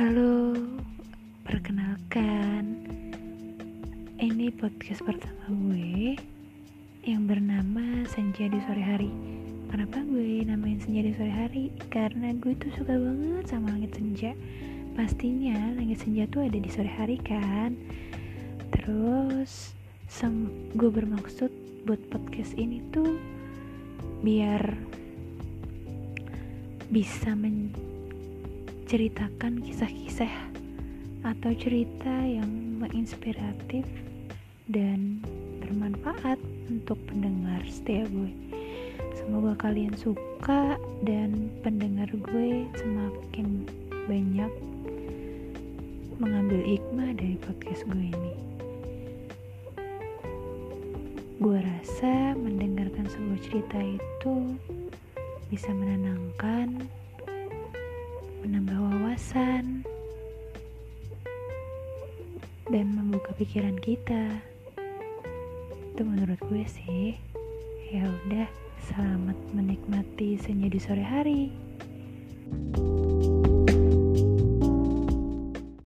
Halo, perkenalkan. Ini podcast pertama gue Yang bernama Senja di Sore Hari. Kenapa gue namain Senja di Sore Hari? Karena gue tuh suka banget sama langit senja. Pastinya langit senja tuh ada di sore hari kan? Terus gue bermaksud buat podcast ini tuh Biar bisa menceritakan kisah-kisah atau cerita yang menginspiratif dan bermanfaat untuk pendengar setia gue. Semoga kalian suka dan pendengar gue semakin banyak mengambil hikmah dari podcast gue ini. Gue rasa mendengarkan sebuah cerita itu bisa menenangkan, menambah dan membuka pikiran kita. Itu menurut gue sih. Ya udah, selamat menikmati senja di sore hari.